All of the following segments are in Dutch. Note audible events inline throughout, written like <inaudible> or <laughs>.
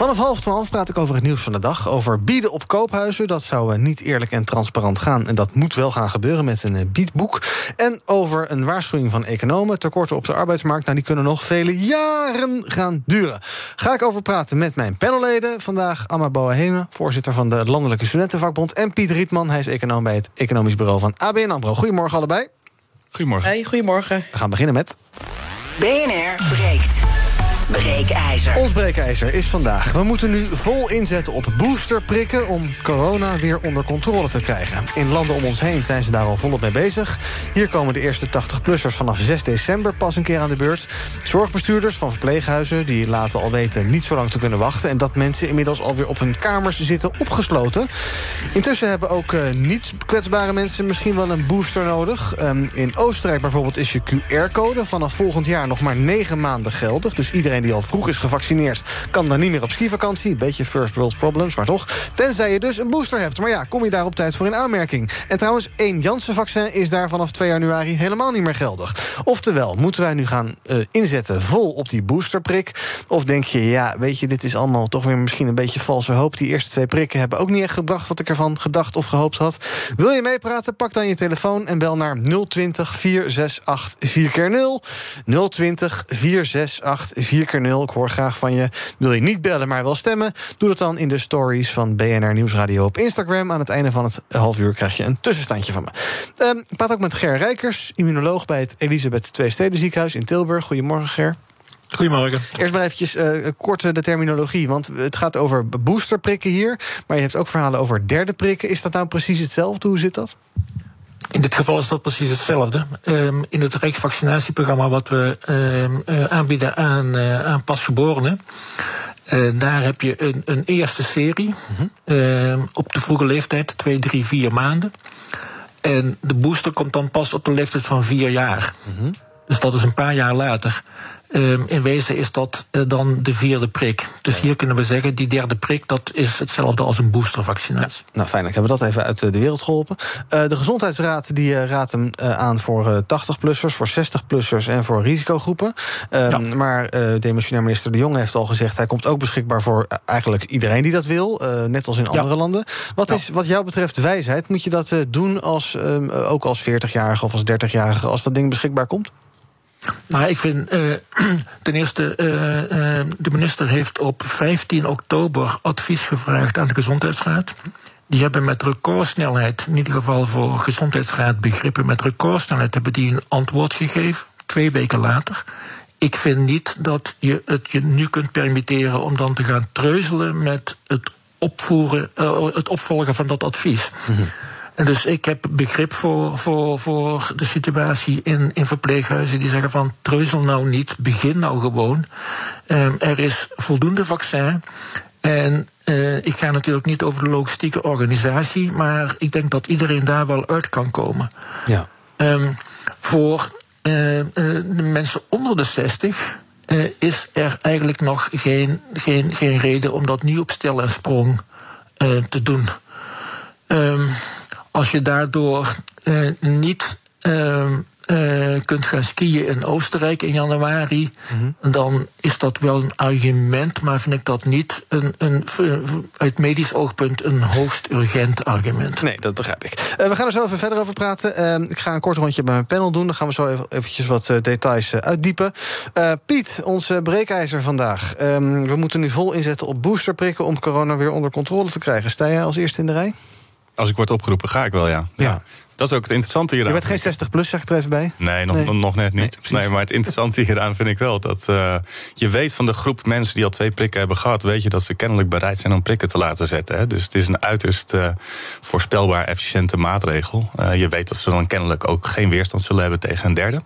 Vanaf half twaalf praat ik over het nieuws van de dag. Over bieden op koophuizen. Dat zou eh, niet eerlijk en transparant gaan. En dat moet wel gaan gebeuren met een eh, biedboek. En over een waarschuwing van economen. Tekorten op de arbeidsmarkt. Nou, die kunnen nog vele jaren gaan duren. Ga ik over praten met mijn panelleden. Vandaag Amma Boaheme, voorzitter van de Landelijke Studentenvakbond. En Piet Rietman, hij is econoom bij het Economisch Bureau van ABN AMRO. Goedemorgen allebei. Goedemorgen. Hey, goedemorgen. We gaan beginnen met... BNR breekt. Breekijzer. Ons breekijzer is vandaag. We moeten nu vol inzetten op boosterprikken om corona weer onder controle te krijgen. In landen om ons heen zijn ze daar al volop mee bezig. Hier komen de eerste 80-plussers vanaf 6 december pas een keer aan de beurt. Zorgbestuurders van verpleeghuizen die laten al weten niet zo lang te kunnen wachten. En dat mensen inmiddels alweer op hun kamers zitten opgesloten. Intussen hebben ook uh, niet kwetsbare mensen misschien wel een booster nodig. Um, in Oostenrijk bijvoorbeeld is je QR-code vanaf volgend jaar nog maar 9 maanden geldig. Dus iedereen die al vroeg is gevaccineerd... kan dan niet meer op skivakantie. Beetje first world problems, maar toch. Tenzij je dus een booster hebt. Maar ja, kom je daar op tijd voor in aanmerking. En trouwens, één Janssen-vaccin is daar vanaf 2 januari helemaal niet meer geldig. Oftewel, moeten wij nu gaan uh, inzetten vol op die boosterprik? Of denk je, ja, weet je, dit is allemaal toch weer misschien een beetje valse hoop. Die eerste twee prikken hebben ook niet echt gebracht... wat ik ervan gedacht of gehoopt had. Wil je meepraten? Pak dan je telefoon en bel naar 020 468 4x0. 020 468 4 keer 0 Ik hoor graag van je. Wil je niet bellen, maar wel stemmen? Doe dat dan in de stories van BNR Nieuwsradio op Instagram. Aan het einde van het half uur krijg je een tussenstandje van me. Um, ik praat ook met Ger Rijkers, immunoloog bij het Elisabeth II Steden Ziekenhuis in Tilburg. Goedemorgen, Ger. Goedemorgen. Eerst maar eventjes uh, kort de terminologie. Want het gaat over boosterprikken hier. Maar je hebt ook verhalen over derde prikken. Is dat nou precies hetzelfde? Hoe zit dat? In dit geval is dat precies hetzelfde. Um, in het Rijksvaccinatieprogramma wat we um, uh, aanbieden aan, uh, aan pasgeborenen. Uh, daar heb je een, een eerste serie mm -hmm. op de vroege leeftijd, 2, 3, 4 maanden. En de booster komt dan pas op de leeftijd van 4 jaar. -hmm. Dus dat is een paar jaar later. Um, in wezen is dat uh, dan de vierde prik. Dus hier kunnen we zeggen, die derde prik, dat is hetzelfde als een boostervaccinatie. Ja. Nou, fijn, hebben we dat even uit de wereld geholpen. Uh, de Gezondheidsraad die raadt hem aan voor 80-plussers, voor 60-plussers en voor risicogroepen. Ja. Maar demissionair minister De Jong heeft al gezegd, hij komt ook beschikbaar voor eigenlijk iedereen die dat wil, net als in andere landen. Wat is wat jou betreft wijsheid? Moet je dat doen als, um, ook als 40-jarige of als 30-jarige, als dat ding beschikbaar komt? Nou, ik vind uh, <clears throat> ten eerste, uh, uh, de minister heeft op 15 oktober advies gevraagd aan de Gezondheidsraad. Die hebben met recordsnelheid, in ieder geval voor Gezondheidsraad begrippen, met recordsnelheid hebben die een antwoord gegeven, twee weken later. Ik vind niet dat je het je nu kunt permitteren om dan te gaan treuzelen met het opvoeren, het opvolgen van dat advies. -hmm. En dus ik heb begrip voor, voor, voor de situatie in, in verpleeghuizen die zeggen van treuzel nou niet, begin nou gewoon. Um, er is voldoende vaccin. En uh, ik ga natuurlijk niet over de logistieke organisatie, maar ik denk dat iedereen daar wel uit kan komen. Ja. Um, voor uh, uh, de mensen onder de 60 is er eigenlijk nog geen, geen, geen reden om dat nu op stel en sprong te doen. Um, als je daardoor uh, niet uh, uh, kunt gaan skiën in Oostenrijk in januari, mm-hmm. dan is dat wel een argument, maar vind ik dat niet een, een, uit medisch oogpunt een hoogst urgent argument. Nee, dat begrijp ik. Uh, we gaan er zo even verder over praten. Uh, ik ga een kort rondje bij mijn panel doen. Dan gaan we zo even eventjes wat details uitdiepen. Piet, onze breekijzer vandaag. Ehm, we moeten nu vol inzetten op boosterprikken om corona weer onder controle te krijgen. Sta jij als eerste in de rij? Als ik word opgeroepen, ga ik wel, ja. ja. ja. Dat is ook het interessante hieraan. Je bent geen 60 plus, zeg ik er even bij. Nee, nog, nee. nog net niet. Nee, nee, maar het interessante hieraan vind ik wel dat uh, je weet van de groep mensen die al twee prikken hebben gehad, weet je dat ze kennelijk bereid zijn om prikken te laten zetten. Hè? Dus het is een uiterst uh, voorspelbaar efficiënte maatregel. Uh, je weet dat ze dan kennelijk ook geen weerstand zullen hebben tegen een derde.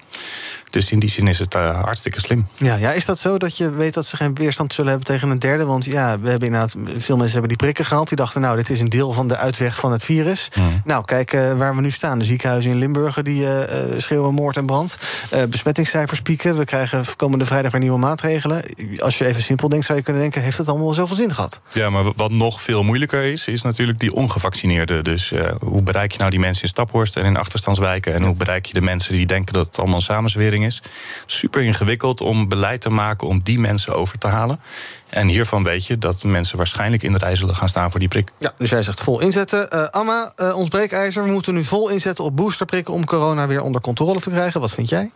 Dus in die zin is het uh, hartstikke slim. Ja, ja, is dat zo dat je weet dat ze geen weerstand zullen hebben tegen een derde? Want ja, we hebben inderdaad, veel mensen hebben die prikken gehaald. Die dachten, nou, dit is een deel van de uitweg van het virus. Mm. Nou, kijk uh, waar we nu staan. De ziekenhuizen in Limburg die uh, schreeuwen moord en brand. besmettingscijfers pieken. We krijgen komende vrijdag weer nieuwe maatregelen. Als je even simpel denkt, zou je kunnen denken... heeft het allemaal wel zoveel zin gehad? Ja, maar wat nog veel moeilijker is, is natuurlijk die ongevaccineerden. Dus hoe bereik je nou die mensen in Staphorst en in achterstandswijken... en hoe bereik je de mensen die denken dat het allemaal een is? Super ingewikkeld om beleid te maken om die mensen over te halen. En hiervan weet je dat mensen waarschijnlijk in de rij zullen gaan staan voor die prik. Ja, dus jij zegt vol inzetten. Uh, Amma, uh, ons breekijzer, we moeten nu vol inzetten op boosterprikken om corona weer onder controle te krijgen. Wat vind jij?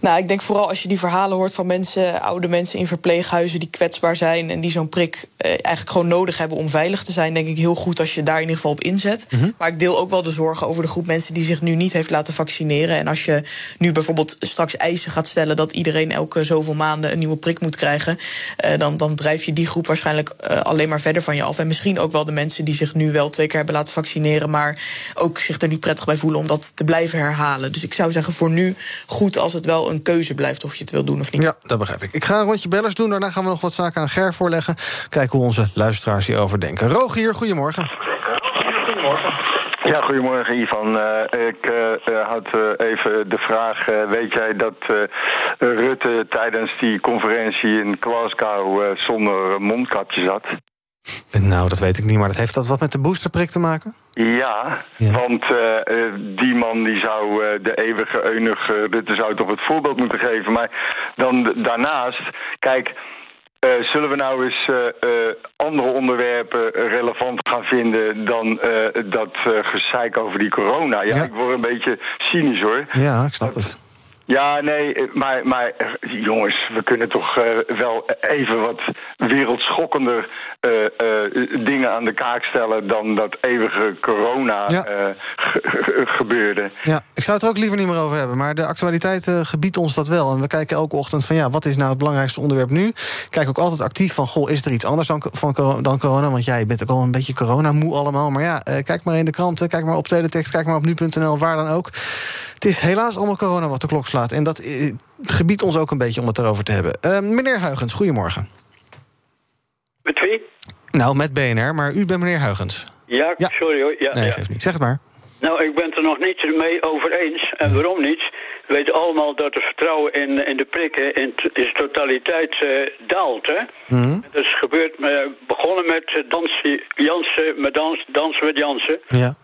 Nou, ik denk vooral als je die verhalen hoort van mensen, oude mensen in verpleeghuizen die kwetsbaar zijn en die zo'n prik eh, eigenlijk gewoon nodig hebben om veilig te zijn, denk ik heel goed als je daar in ieder geval op inzet. Mhm. Maar ik deel ook wel de zorgen over de groep mensen die zich nu niet heeft laten vaccineren. En als je nu bijvoorbeeld straks eisen gaat stellen dat iedereen elke zoveel maanden een nieuwe prik moet krijgen, eh, dan, dan drijf je die groep waarschijnlijk uh, alleen maar verder van je af. En misschien ook wel de mensen die zich nu wel twee keer hebben laten vaccineren, maar ook zich er niet prettig bij voelen om dat te blijven herhalen. Dus ik zou zeggen voor nu goed als het wel een keuze blijft of je het wil doen of niet. Ja, dat begrijp ik. Ik ga een rondje bellers doen. Daarna gaan we nog wat zaken aan Ger voorleggen. Kijken hoe onze luisteraars hierover denken. Rogier, goedemorgen. Ja, goedemorgen Ivan. Uh, ik uh, had even de vraag: weet jij dat Rutte tijdens die conferentie in Glasgow zonder mondkapje zat? Nou, dat weet ik niet, maar dat heeft dat wat met de boosterprik te maken? Ja, want uh, die man die zou uh, de eeuwige eunige Rutte zou toch het voorbeeld moeten geven. Maar dan daarnaast, kijk, uh, zullen we nou eens andere onderwerpen relevant gaan vinden dan dat gezeik over die corona? Ja, ja, ik word een beetje cynisch hoor. Ja, ik snap het. Ja, nee, maar, maar jongens, we kunnen toch wel even wat wereldschokkender uh, uh, dingen aan de kaak stellen dan dat eeuwige corona ja. gebeurde. Ja, ik zou het er ook liever niet meer over hebben. Maar de actualiteit gebiedt ons dat wel. En we kijken elke ochtend van ja, wat is nou het belangrijkste onderwerp nu? Kijk ook altijd actief van, goh, is er iets anders dan, van, dan corona? Want jij bent ook al een beetje corona-moe allemaal. Maar ja, kijk maar in de kranten, kijk maar op teletext, kijk maar op nu.nl, waar dan ook. Het is helaas allemaal corona wat de klok slaat. En dat gebiedt ons ook een beetje om het erover te hebben. meneer Huigens, goedemorgen. Met wie? Nou, met BNR, maar u bent meneer Huigens. Ja, sorry hoor. Ja, nee, ja. geeft niet. Zeg het maar. Nou, ik ben het er nog niet mee over eens. En waarom niet? We weten allemaal dat het vertrouwen in, in de prikken in, in zijn totaliteit uh, daalt. Hè? Mm Dat is gebeurd, uh, begonnen met dansen, Jansen, met dans, dansen met Jansen. Ja.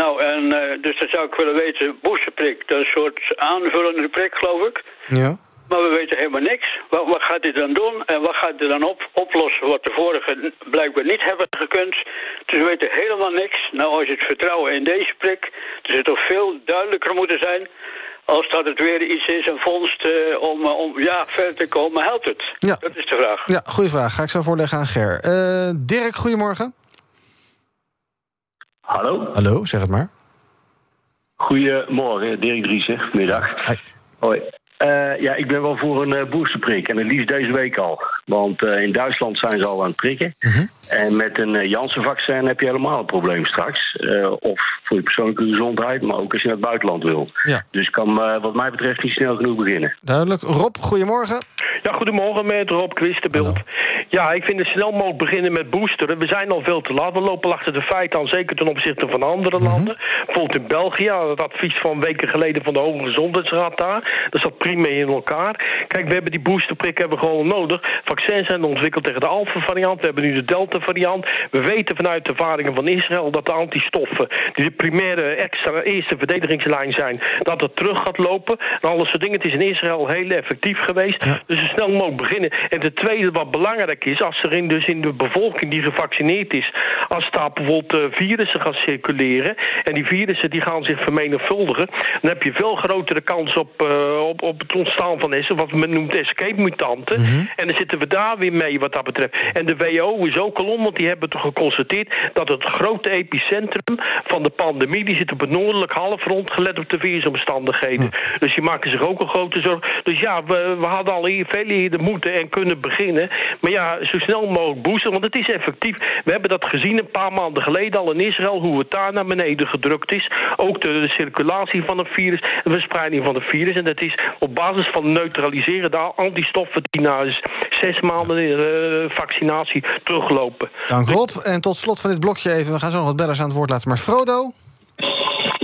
Nou, en uh, dus dan zou ik willen weten, boosterprik, dat is een soort aanvullende prik, geloof ik. Ja. Maar we weten helemaal niks. Wat, wat gaat hij dan doen en wat gaat hij dan op, oplossen wat de vorige blijkbaar niet hebben gekund? Dus we weten helemaal niks. Nou, als je het vertrouwen in deze prik, dus het toch veel duidelijker moeten zijn als dat het weer iets is, een vondst uh, om, om ja, verder te komen, helpt het? Ja. Dat is de vraag. Ja, goede vraag. Ga ik zo voorleggen aan Ger. Uh, Dirk, goedemorgen. Hallo. Hallo, zeg het maar. Goedemorgen, Dirk Driessen. Middag. Hi. Hoi. Uh, ja, ik ben wel voor een uh, boosterprik. En het liefst deze week al. Want uh, in Duitsland zijn ze al aan het prikken. Uh -huh. En met een Janssen-vaccin heb je helemaal een probleem straks. of voor je persoonlijke gezondheid, maar ook als je naar het buitenland wil. Ja. Dus kan wat mij betreft niet snel genoeg beginnen. Duidelijk. Rob, goedemorgen. Ja, goedemorgen met Rob Kwistenbeeld. Ja, ik vind het snel mogelijk beginnen met boosteren. We zijn al veel te laat. We lopen achter de feiten aan, zeker ten opzichte van andere mhm. landen. Bijvoorbeeld in België, het advies van weken geleden van de Hoge Gezondheidsraad daar. Dat zat prima in elkaar. Kijk, we hebben die boosterprik hebben we gewoon nodig. Vaccins zijn ontwikkeld tegen de Alpha-variant. We hebben nu de Delta-variant. We weten vanuit de ervaringen van Israël dat de antistoffen... die de primaire extra eerste verdedigingslijn zijn... dat het terug gaat lopen. En alles soort dingen. Het is in Israël heel effectief geweest. Dus zo snel mogelijk beginnen. En ten tweede, wat belangrijk is... als er in, dus in de bevolking die gevaccineerd is... als daar bijvoorbeeld uh, virussen gaan circuleren... en die virussen die gaan zich vermenigvuldigen... dan heb je veel grotere kans op, uh, op, op het ontstaan van wat men noemt escape-mutanten. Mhm. En dan zitten we daar weer mee wat dat betreft. En de WHO is ook al om, want die hebben toch geconstateerd dat het grote epicentrum van de pandemie, die zit op het noordelijk halfrond, gelet op de weersomstandigheden. Dus die maken zich ook een grote zorg. Dus ja, we, we hadden al hier veel eerder moeten en kunnen beginnen. Maar ja, zo snel mogelijk boosten, want het is effectief. We hebben dat gezien een paar maanden geleden al in Israël, hoe het daar naar beneden gedrukt is. Ook de, de circulatie van het virus, de verspreiding van het virus. En dat is op basis van neutraliseren de antistoffen die na zes maanden uh, vaccinatie teruglopen. Dank Rob. En tot slot van dit blokje even, we gaan zo nog wat bellers aan het woord laten. Maar Frodo?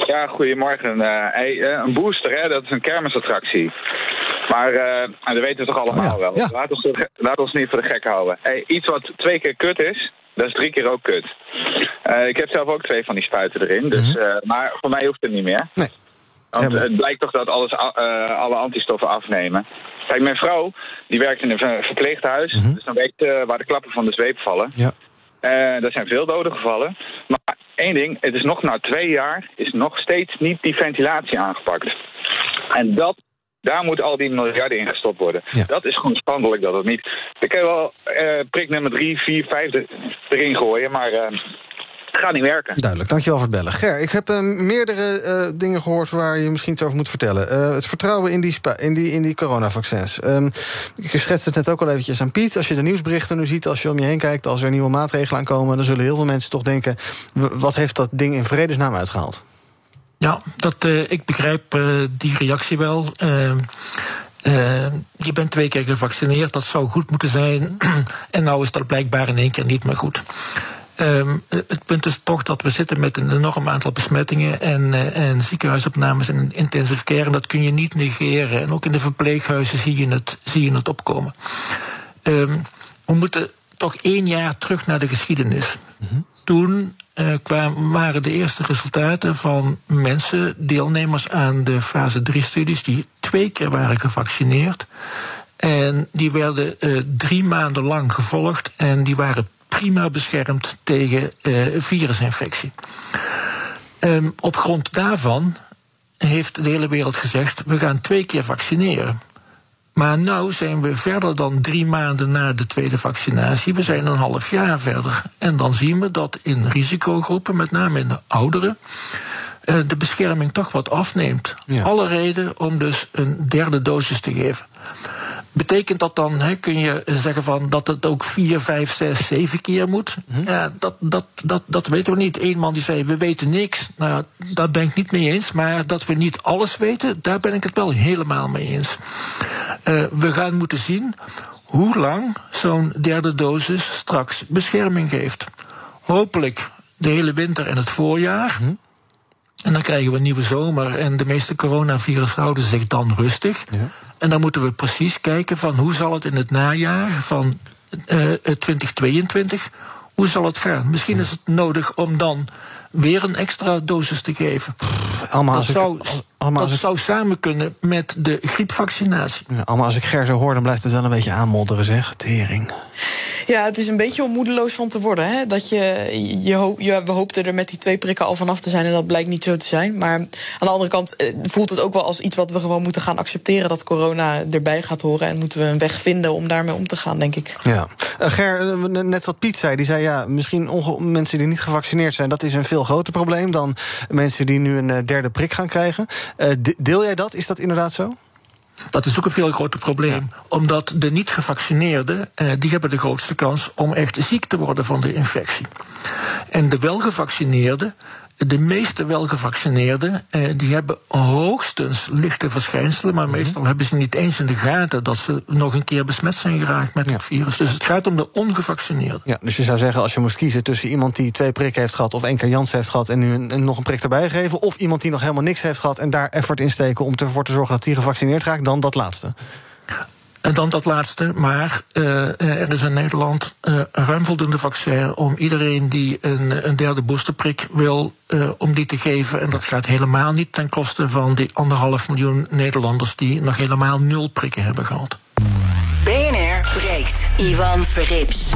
Ja, goedemorgen. Uh, hey, uh, een booster, hè, dat is een kermisattractie. Maar uh, dat weten we toch allemaal oh ja, wel. Ja. Laat, ons, laat ons niet voor de gek houden. Hey, iets wat twee keer kut is, dat is drie keer ook kut. ik heb zelf ook twee van die spuiten erin. Dus, -hmm. maar voor mij hoeft het niet meer. Nee. Want het blijkt toch dat alles, alle antistoffen afnemen. Kijk, mijn vrouw die werkt in een verpleeghuis. Mm -hmm. Dus dan weet waar de klappen van de zweep vallen. Ja. Uh, er zijn veel doden gevallen. Maar één ding, het is nog na twee jaar is nog steeds niet die ventilatie aangepakt. En dat, daar moet al die miljarden in gestopt worden. Ja. Dat is gewoon schandelijk dat het niet. Ik kan wel prik nummer drie, vier, vijf erin gooien, maar uh, gaat niet werken. Duidelijk, dankjewel voor het bellen. Ger, ik heb uh, meerdere uh, dingen gehoord waar je misschien iets over moet vertellen. Uh, het vertrouwen in die, in die, in die coronavaccins. Um, ik schets het net ook al eventjes aan Piet. Als je de nieuwsberichten nu ziet, als je om je heen kijkt... als er nieuwe maatregelen aankomen... dan zullen heel veel mensen toch denken... wat heeft dat ding in vredesnaam uitgehaald? Ja, dat, ik begrijp die reactie wel... je bent twee keer gevaccineerd, dat zou goed moeten zijn. <clears throat> en nou is dat blijkbaar in één keer niet meer goed. Um, het punt is toch dat we zitten met een enorm aantal besmettingen en, uh, en ziekenhuisopnames en intensive care. En dat kun je niet negeren. En ook in de verpleeghuizen zie je het, zie je het opkomen. Um, we moeten toch één jaar terug naar de geschiedenis. Mm -hmm. Toen uh, kwamen, waren de eerste resultaten van mensen, deelnemers aan de fase 3-studies, die twee keer waren gevaccineerd. En die werden uh, drie maanden lang gevolgd en die waren prima beschermd tegen uh, virusinfectie. Um, op grond daarvan heeft de hele wereld gezegd: we gaan twee keer vaccineren. Maar nu zijn we verder dan drie maanden na de tweede vaccinatie. We zijn een half jaar verder. En dan zien we dat in risicogroepen, met name in de ouderen, uh, de bescherming toch wat afneemt. Ja. Alle reden om dus een derde dosis te geven. Betekent dat dan, he, kun je zeggen van dat het ook vier, vijf, zes, zeven keer moet? Hm. Ja, dat, dat, dat, dat weten we niet. Eén man die zei, we weten niks. Nou, daar ben ik niet mee eens. Maar dat we niet alles weten, daar ben ik het wel helemaal mee eens. Uh, we gaan moeten zien hoe lang zo'n derde dosis straks bescherming geeft. Hopelijk de hele winter en het voorjaar. Hm. En dan krijgen we een nieuwe zomer en de meeste coronavirus houden zich dan rustig. Ja. En dan moeten we precies kijken van hoe zal het in het najaar van uh, eh, 2022, hoe zal het gaan? Misschien is het nodig om dan weer een extra dosis te geven. Allemaal dat zou, ik, allemaal dat ik, zou samen kunnen met de griepvaccinatie. Ja, allemaal als ik Ger zo hoor, dan blijft het wel een beetje aanmodderen, zeg. Tering. Ja, het is een beetje om moedeloos van te worden. Hè? Dat je, je, hoop, je, we hoopten er met die twee prikken al vanaf te zijn en dat blijkt niet zo te zijn. Maar aan de andere kant eh, voelt het ook wel als iets wat we gewoon moeten gaan accepteren: dat corona erbij gaat horen. En moeten we een weg vinden om daarmee om te gaan, denk ik. Ja. Uh, Ger, net wat Piet zei, die zei ja, misschien mensen die niet gevaccineerd zijn, dat is een veel groter probleem dan mensen die nu een derde prik gaan krijgen. Uh, deel jij dat? Is dat inderdaad zo? Dat is ook een veel groter probleem. Omdat de niet gevaccineerden, eh, die hebben de grootste kans om echt ziek te worden van de infectie. En de welgevaccineerden, de meeste welgevaccineerden, eh, die hebben hoogstens lichte verschijnselen, maar mm -hmm. meestal hebben ze niet eens in de gaten dat ze nog een keer besmet zijn geraakt met ja. het virus. Dus het gaat om de ongevaccineerden. Ja, dus je zou zeggen, als je moest kiezen tussen iemand die twee prikken heeft gehad, of één keer Jans heeft gehad en nu een, een, nog een prik erbij geven, of iemand die nog helemaal niks heeft gehad en daar effort in steken om ervoor te zorgen dat die gevaccineerd raakt, dan dat laatste. En dan dat laatste, maar uh, er is in Nederland uh, ruim voldoende vaccin om iedereen die een, een derde boosterprik wil, om die te geven. En dat gaat helemaal niet ten koste van die anderhalf miljoen Nederlanders die nog helemaal nul prikken hebben gehad. BNR breekt. Ivan Verrips.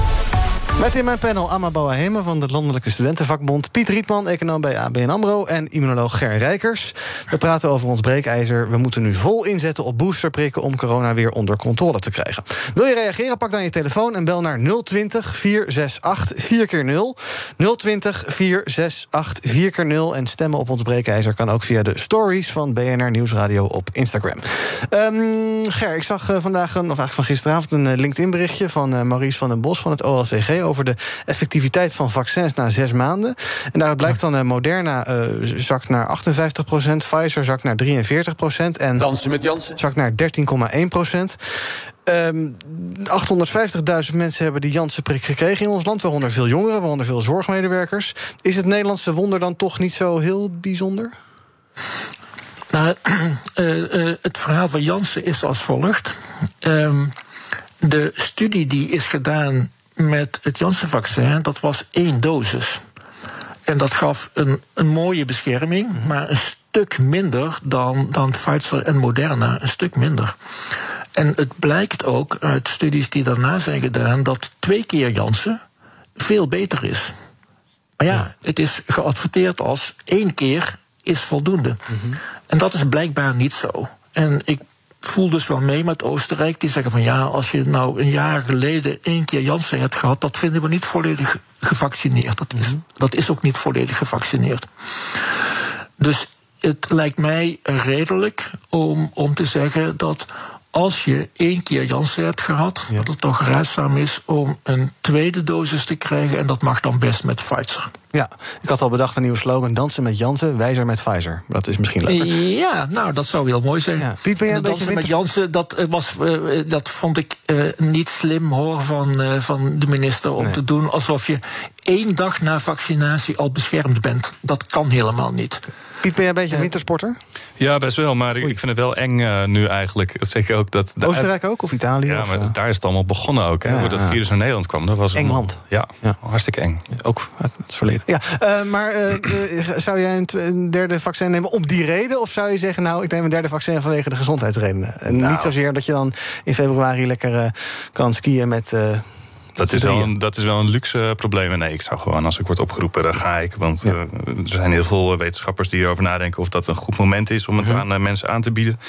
Met in mijn panel Amma Bouwahema van de Landelijke Studentenvakbond... Piet Rietman, econoom bij ABN AMRO... en immunoloog Ger Rijkers. We praten over ons breekijzer. We moeten nu vol inzetten op boosterprikken... om corona weer onder controle te krijgen. Wil je reageren? Pak dan je telefoon en bel naar 020 468 4 keer 0 020 468 4 keer 0 En stemmen op ons breekijzer kan ook via de stories... van BNR Nieuwsradio op Instagram. Um, Ger, ik zag uh, vandaag, een, of eigenlijk van gisteravond... een uh, LinkedIn-berichtje van uh, Maurice van den Bos van het OLCG over de effectiviteit van vaccins na zes maanden. En daaruit blijkt dan uh, Moderna uh, zakt naar 58% Pfizer zakt naar 43% en Dansen met Janssen zakt naar 13,1 Um, 850.000 mensen hebben die Janssen-prik gekregen in ons land, waaronder veel jongeren, waaronder veel zorgmedewerkers. Is het Nederlandse wonder dan toch niet zo heel bijzonder? Nou, uh, uh, het verhaal van Janssen is als volgt. Um, de studie die is gedaan met het Janssen-vaccin, dat was één dosis. En dat gaf een, een mooie bescherming, maar een stuk minder dan, dan Pfizer en Moderna. Een stuk minder. En het blijkt ook uit studies die daarna zijn gedaan dat twee keer Janssen veel beter is. Maar ja, het is geadverteerd als één keer is voldoende. Mm -hmm. En dat is blijkbaar niet zo. En ik voel dus wel mee met Oostenrijk. Die zeggen van ja, als je nou een jaar geleden één keer Janssen hebt gehad, dat vinden we niet volledig gevaccineerd. Dat is, -hmm. dat is ook niet volledig gevaccineerd. Dus het lijkt mij redelijk om, om te zeggen dat als je één keer Janssen hebt gehad, ja. dat het toch raadzaam is om een tweede dosis te krijgen. En dat mag dan best met Pfizer. Ja, ik had al bedacht een nieuwe slogan: dansen met Janssen, wijzer met Pfizer. Dat is misschien leuker. Ja, nou, dat zou heel mooi zijn. Ja. Piet, ben jij een dansen beetje met Janssen, dat, was, uh, dat vond ik uh, niet slim hoor van, uh, van de minister om nee. te doen alsof je één dag na vaccinatie al beschermd bent. Dat kan helemaal niet. Piet, ben jij een beetje een wintersporter? Ja, best wel. Maar Oei. ik vind het wel eng uh, nu eigenlijk. Zeker ook dat. Oostenrijk ook of Italië? Ja, of, maar uh... daar is het allemaal begonnen ook. Hè, ja, hoe dat virus naar Nederland kwam. Dat was Engeland. Een, ja, ja, hartstikke eng. Ook uit het verleden. Ja, uh, maar zou jij een, een, derde vaccin nemen om die reden? Of zou je zeggen, nou, ik neem een derde vaccin vanwege de gezondheidsredenen? En nou. niet zozeer dat je dan in februari lekker kan skiën met. Dat is, wel een, dat is wel een luxe probleem. Nee, ik zou gewoon, als ik word opgeroepen, dan ga ik. Want ja. uh, er zijn heel veel wetenschappers die erover nadenken of dat een goed moment is om het uh-huh. aan uh, mensen aan te bieden.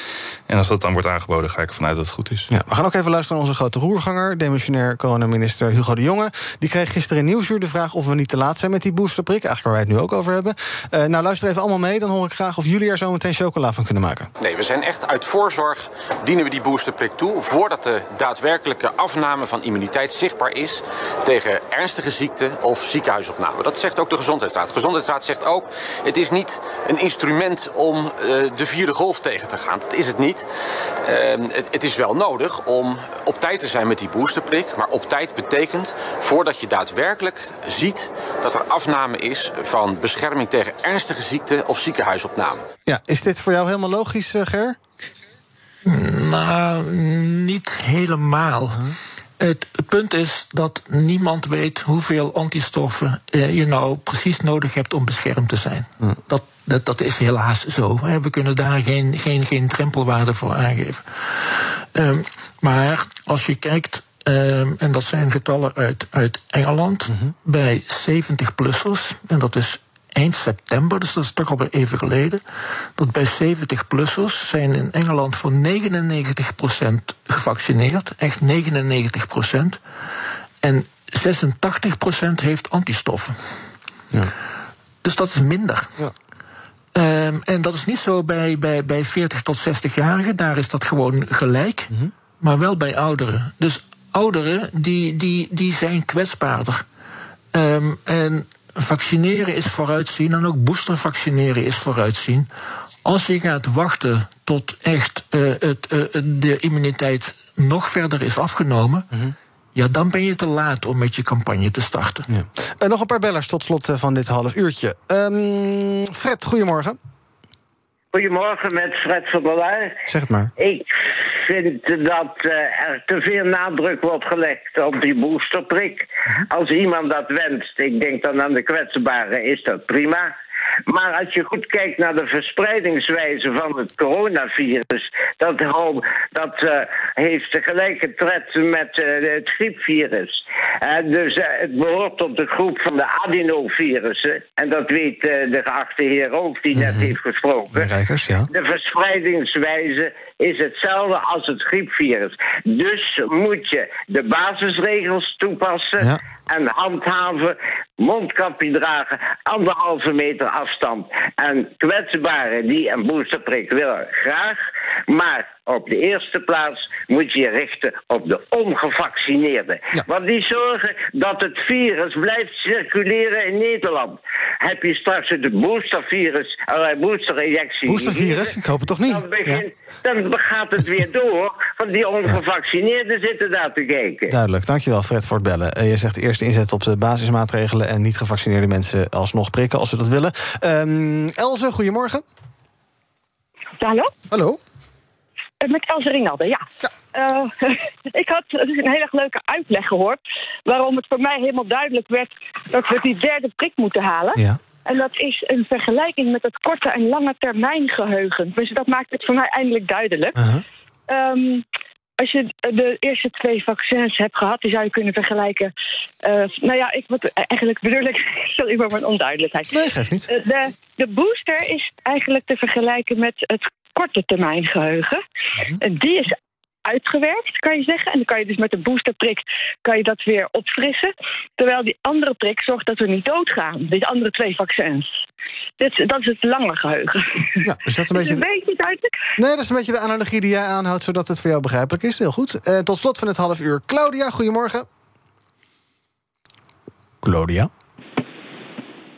En als dat dan wordt aangeboden, ga ik ervan uit dat het goed is. Ja, we gaan ook even luisteren naar onze grote roerganger, demissionair coronaminister Hugo de Jonge. Die kreeg gisteren in Nieuwsuur de vraag of we niet te laat zijn met die boosterprik. Eigenlijk waar wij het nu ook over hebben. Uh, nou, luister even allemaal mee. Dan hoor ik graag of jullie er zo meteen chocola van kunnen maken. Nee, we zijn echt uit voorzorg dienen we die boosterprik toe. Voordat de daadwerkelijke afname van immuniteit zichtbaar is tegen ernstige ziekte of ziekenhuisopname. Dat zegt ook de Gezondheidsraad. De Gezondheidsraad zegt ook: het is niet een instrument om uh, de vierde golf tegen te gaan. Dat is het niet. Uh, het, het, is wel nodig om op tijd te zijn met die boosterprik. Maar op tijd betekent voordat je daadwerkelijk ziet dat er afname is van bescherming tegen ernstige ziekte of ziekenhuisopname. Ja, is dit voor jou helemaal logisch, uh, Ger? Nou, niet helemaal. Het punt is dat niemand weet hoeveel antistoffen je nou precies nodig hebt om beschermd te zijn. Ja. Dat, dat, dat, is helaas zo. We kunnen daar geen, geen, geen drempelwaarde voor aangeven. Um, maar als je kijkt, um, en dat zijn getallen uit, uit Engeland, uh -huh. bij 70-plussers, en dat is eind september, dus dat is toch alweer even geleden, dat bij 70-plussers zijn in Engeland voor 99% gevaccineerd, echt 99%, en 86% heeft antistoffen. Ja. Dus dat is minder. Ja. Um, en dat is niet zo bij, bij, bij 40 tot 60-jarigen, daar is dat gewoon gelijk, mm -hmm. maar wel bij ouderen. Dus ouderen die, die, die zijn kwetsbaarder. Um, en vaccineren is vooruitzien en ook booster vaccineren is vooruitzien. Als je gaat wachten tot echt uh, het, uh, de immuniteit nog verder is afgenomen. Mm -hmm. Ja, dan ben je te laat om met je campagne te starten. Ja. Uh, nog een paar bellers tot slot van dit half uurtje. Um, Fred, goedemorgen. Goedemorgen met Fred van der Laar. Zeg het maar. Ik vind dat uh, er te veel nadruk wordt gelegd op die boosterprik. Uh-huh. Als iemand dat wenst, ik denk dan aan de kwetsbaren, is dat prima. Maar als je goed kijkt naar de verspreidingswijze van het coronavirus, dat, dat uh, heeft gelijke tred met uh, het griepvirus. Uh, dus het behoort tot de groep van de adenovirussen. En dat weet de geachte heer ook, die net heeft gesproken. Rijkers, ja. De verspreidingswijze is hetzelfde als het griepvirus. Dus moet je de basisregels toepassen Ja. en handhaven. Mondkapje dragen, anderhalve meter afstand. En kwetsbaren die een boosterprik willen, graag. Maar op de eerste plaats moet je je richten op de ongevaccineerden. Want die zorgen dat het virus blijft circuleren in Nederland. Heb je straks het boostervirus, uh, boosterinjectie... Boostervirus? Ik hoop het toch niet? Dan, gaat het weer door, want die <laughs> ongevaccineerden zitten daar te kijken. Duidelijk, dankjewel Fred voor het bellen. Uh, je zegt eerst inzet op de basismaatregelen... en niet gevaccineerde mensen alsnog prikken als ze dat willen. Um, Elze, goedemorgen. Hallo? Hallo? Met Elze Rinalde, ja. ja. Uh, <laughs> ik had een hele leuke uitleg gehoord... waarom het voor mij helemaal duidelijk werd... dat we die derde prik moeten halen. Ja. En dat is een vergelijking met het korte en lange termijn geheugen. Dus dat maakt het voor mij eindelijk duidelijk. Uh -huh. um, als je de eerste twee vaccins hebt gehad, die zou je kunnen vergelijken. Uh, nou ja, ik, wat, eigenlijk bedoel ik. <laughs> Sorry voor mijn onduidelijkheid. Nee, geeft niet. Uh, de, de booster is eigenlijk te vergelijken met het korte termijn geheugen. -huh. En die is uitgewerkt, kan je zeggen. En dan kan je dus met de boosterprik kan je dat weer opfrissen. Terwijl die andere prik zorgt dat we niet doodgaan. Die andere twee vaccins. Dit, dat is het lange geheugen. Ja, dus dat is een beetje. Is een beetje duidelijk? Nee, dat is een beetje de analogie die jij aanhoudt, zodat het voor jou begrijpelijk is. Heel goed. Uh, tot slot van het half uur. Claudia, goedemorgen. Claudia.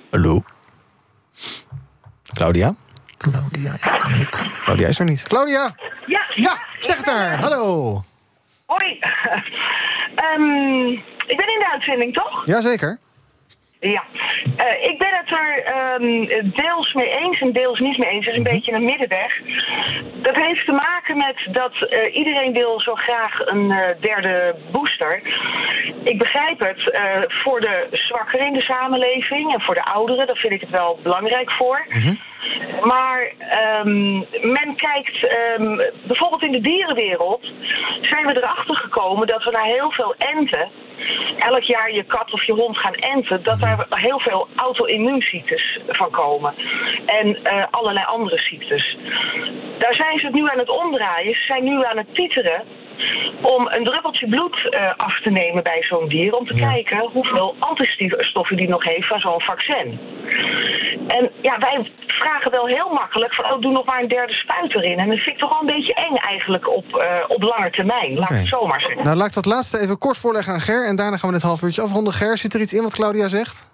Hallo. Claudia. Claudia is er niet. Claudia is er niet. Claudia! Ja, ja zeg het er. Hallo. Hoi. um, <laughs> ik ben in de uitzending, toch? Jazeker. Ja, uh, ik ben het er um, deels mee eens en deels niet mee eens. Het is een -hmm. beetje een middenweg. Dat heeft te maken met dat uh, iedereen wil zo graag een uh, derde booster. Ik begrijp het voor de zwakkeren in de samenleving en voor de ouderen. Daar vind ik het wel belangrijk voor. Mhm. Maar um, men kijkt, um, bijvoorbeeld in de dierenwereld, zijn we erachter gekomen dat we na heel veel enten, elk jaar je kat of je hond gaan enten, dat daar heel veel auto-immuunziektes van komen. En uh, allerlei andere ziektes. Daar zijn ze het nu aan het omdraaien. Ze zijn nu aan het titeren om een druppeltje bloed uh, af te nemen bij zo'n dier. Om te ja. kijken hoeveel antistoffen die nog heeft van zo'n vaccin. En ja, wij vragen wel heel makkelijk van, oh, doe nog maar een derde spuit erin. En dat vind ik toch wel een beetje eng eigenlijk op, uh, op lange termijn. Laat okay. het zomaar zeggen. Nou, laat ik dat laatste even kort voorleggen aan Ger. En daarna gaan we het half uurtje afronden. Ger, zit er iets in wat Claudia zegt?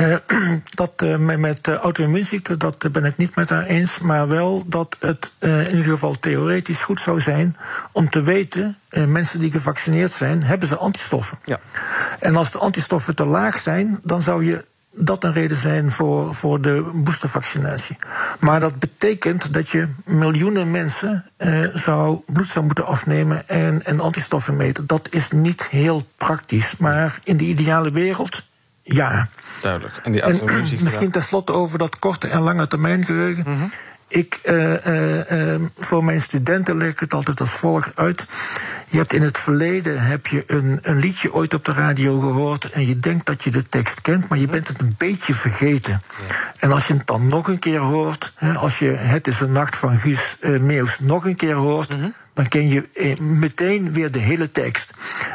Uh, <clears throat> dat uh, met, met uh, auto-immuunziekte, dat ben ik niet met haar eens. Maar wel dat het in ieder geval theoretisch goed zou zijn om te weten, mensen die gevaccineerd zijn, hebben ze antistoffen. Ja. En als de antistoffen te laag zijn, dan zou je dat een reden zijn voor, voor de boostervaccinatie. Maar dat betekent dat je miljoenen mensen eh, zou bloed zou moeten afnemen en, en antistoffen meten. Dat is niet heel praktisch. Maar in de ideale wereld, ja. Duidelijk. En die en, misschien tenslotte over dat korte en lange termijn geheugen. Mhm. Ik, uh, uh, uh, voor mijn studenten leg ik het altijd als volgt uit. Je hebt in het verleden heb je een, een liedje ooit op de radio gehoord en je denkt dat je de tekst kent, maar je bent het een beetje vergeten. Ja. En als je het dan nog een keer hoort, hè, als je Het is een nacht van Guus Meeuws nog een keer hoort, Mhm. dan ken je eh, meteen weer de hele tekst.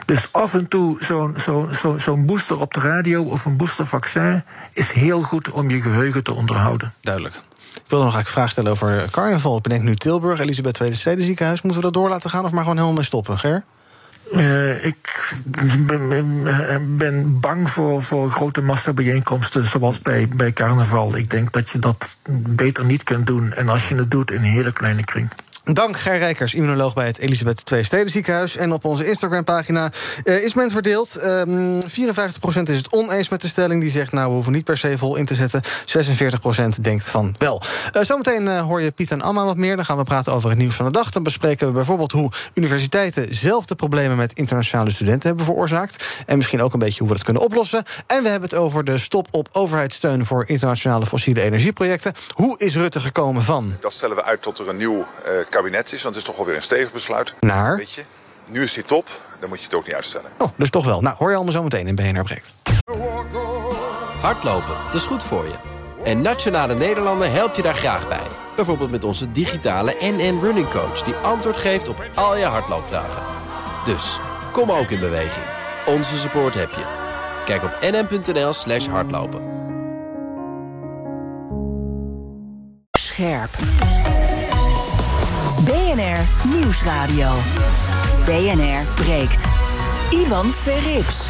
Dus af en toe zo'n zo, zo, zo booster op de radio of een boostervaccin is heel goed om je geheugen te onderhouden. Duidelijk. Ik wilde nog eigenlijk vraag stellen over carnaval. Ik bedenk nu Tilburg, Elisabeth Tweede Stedenziekenhuis. Moeten we dat door laten gaan of maar gewoon helemaal mee stoppen, Ger? Uh, ik ben, ben, bang voor, voor grote massabijeenkomsten zoals bij, bij carnaval. Ik denk dat je dat beter niet kunt doen. En als je het doet in een hele kleine kring. Dank Ger Rijkers, immunoloog bij het Elisabeth II Stedenziekenhuis. En op onze Instagram-pagina uh, is men verdeeld. Um, 54% is het oneens met de stelling. Die zegt, nou, we hoeven niet per se vol in te zetten. 46% denkt van wel. Uh, zometeen uh, hoor je Piet en Amma wat meer. Dan gaan we praten over het nieuws van de dag. Dan bespreken we bijvoorbeeld hoe universiteiten zelf de problemen met internationale studenten hebben veroorzaakt. En misschien ook een beetje hoe we dat kunnen oplossen. En we hebben het over de stop op overheidssteun voor internationale fossiele energieprojecten. Hoe is Rutte gekomen van? Dat stellen we uit tot er een nieuw kabinet is, want het is toch alweer een stevig besluit. Naar? Weet je? nu is die top, dan moet je het ook niet uitstellen. Oh, dus toch wel. Nou, hoor je allemaal zo meteen in BNR Breekt. Hardlopen, dat is goed voor je. En Nationale Nederlanden helpt je daar graag bij. Bijvoorbeeld met onze digitale NN Running Coach... die antwoord geeft op al je hardloopvragen. Dus, kom ook in beweging. Onze support heb je. Kijk op nn.nl slash hardlopen. Scherp. BNR Nieuwsradio. BNR breekt. Ivan Verrips.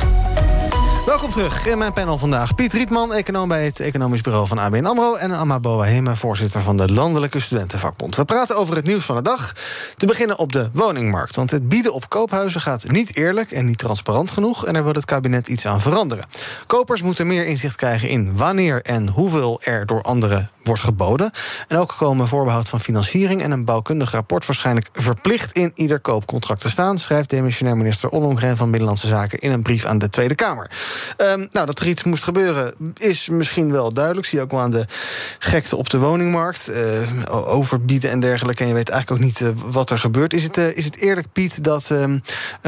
Welkom terug in mijn panel vandaag. Piet Rietman, econoom bij het Economisch Bureau van ABN AMRO... en Amma Boahema, voorzitter van de Landelijke Studentenvakbond. We praten over het nieuws van de dag. Te beginnen op de woningmarkt. Want het bieden op koophuizen gaat niet eerlijk en niet transparant genoeg... en daar wil het kabinet iets aan veranderen. Kopers moeten meer inzicht krijgen in wanneer en hoeveel er door anderen wordt geboden. En ook komen voorbehoud van financiering en een bouwkundig rapport waarschijnlijk verplicht in ieder koopcontract te staan, schrijft demissionair minister Ollongren van Binnenlandse Zaken in een brief aan de Tweede Kamer. Um, nou, dat er iets moest gebeuren is misschien wel duidelijk. Zie je ook wel aan de gekte op de woningmarkt. Uh, overbieden en dergelijke. En je weet eigenlijk ook niet uh, wat er gebeurt. Is het, uh, is het eerlijk, Piet, dat, uh,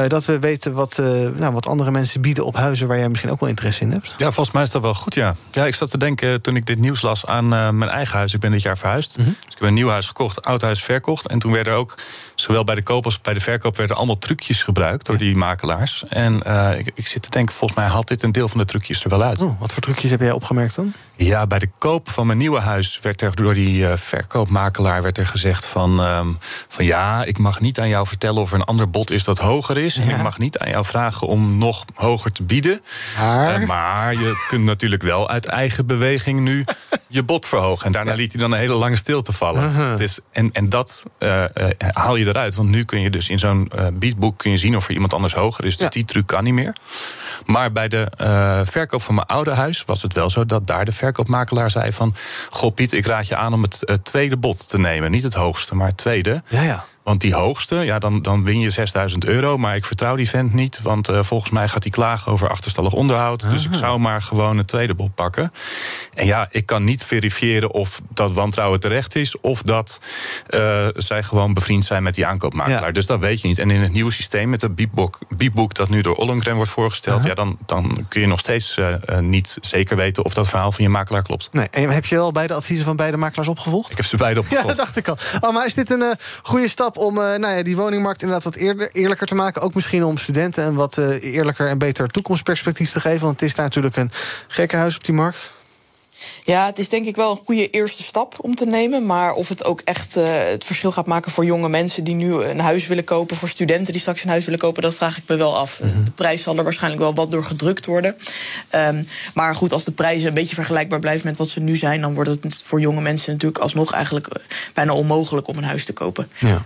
dat we weten wat, nou, wat andere mensen bieden op huizen waar jij misschien ook wel interesse in hebt? Ja, volgens mij is dat wel goed, ja. Ja, ik zat te denken toen ik dit nieuws las aan mijn eigen huis. Ik ben dit jaar verhuisd. Mm -hmm. Dus ik heb een nieuw huis gekocht, oud huis verkocht. En toen werden er ook, zowel bij de koop als bij de verkoop, werden allemaal trucjes gebruikt door die makelaars. En ik, ik zit te denken, volgens mij had dit een deel van de trucjes er wel uit. Oh, wat voor trucjes heb jij opgemerkt dan? Ja, bij de koop van mijn nieuwe huis werd er door die uh, verkoopmakelaar werd er gezegd van, um, van ja, ik mag niet aan jou vertellen of er een ander bod is dat hoger is. Ja. En ik mag niet aan jou vragen om nog hoger te bieden. Maar, uh, maar je kunt natuurlijk wel uit eigen beweging nu je bod verhogen. En daarna ja. liet hij dan een hele lange stilte vallen. Uh -huh. het is, en, en dat haal je eruit. Want nu kun je dus in zo'n biedboek kun je zien of er iemand anders hoger is. Dus ja. die truc kan niet meer. Maar bij de uh, verkoop van mijn oude huis was het wel zo dat daar de verkoopmakelaar zei van... Goh Piet, ik raad je aan om het uh, tweede bod te nemen. Niet het hoogste, maar het tweede. Ja, ja. Want die hoogste, ja, dan, dan win je 6000 euro. Maar ik vertrouw die vent niet. Want uh, volgens mij gaat hij klagen over achterstallig onderhoud. Aha. Dus ik zou maar gewoon het tweede bod pakken. En ja, ik kan niet verifiëren of dat wantrouwen terecht is. Of dat uh, zij gewoon bevriend zijn met die aankoopmakelaar. Ja. Dus dat weet je niet. En in het nieuwe systeem met het biepboek, dat nu door Ollongren wordt voorgesteld. Aha. Ja, dan, dan kun je nog steeds uh, niet zeker weten of dat verhaal van je makelaar klopt. Nee, en heb je al beide adviezen van beide makelaars opgevolgd? Ik heb ze beide <laughs> opgevolgd. Ja, dat dacht ik al. Oh, maar is dit een goede stap? Om uh, nou ja, die woningmarkt inderdaad wat eerder, eerlijker te maken. Ook misschien om studenten een wat uh, eerlijker en beter toekomstperspectief te geven. Want het is daar natuurlijk een gekke huis op die markt. Ja, het is denk ik wel een goede eerste stap om te nemen. Maar of het ook echt uh, het verschil gaat maken voor jonge mensen die nu een huis willen kopen, voor studenten die straks een huis willen kopen, dat vraag ik me wel af. Mm -hmm. De prijs zal er waarschijnlijk wel wat door gedrukt worden. Um, maar goed, als de prijzen een beetje vergelijkbaar blijven met wat ze nu zijn, dan wordt het voor jonge mensen natuurlijk alsnog eigenlijk bijna onmogelijk om een huis te kopen. Ja.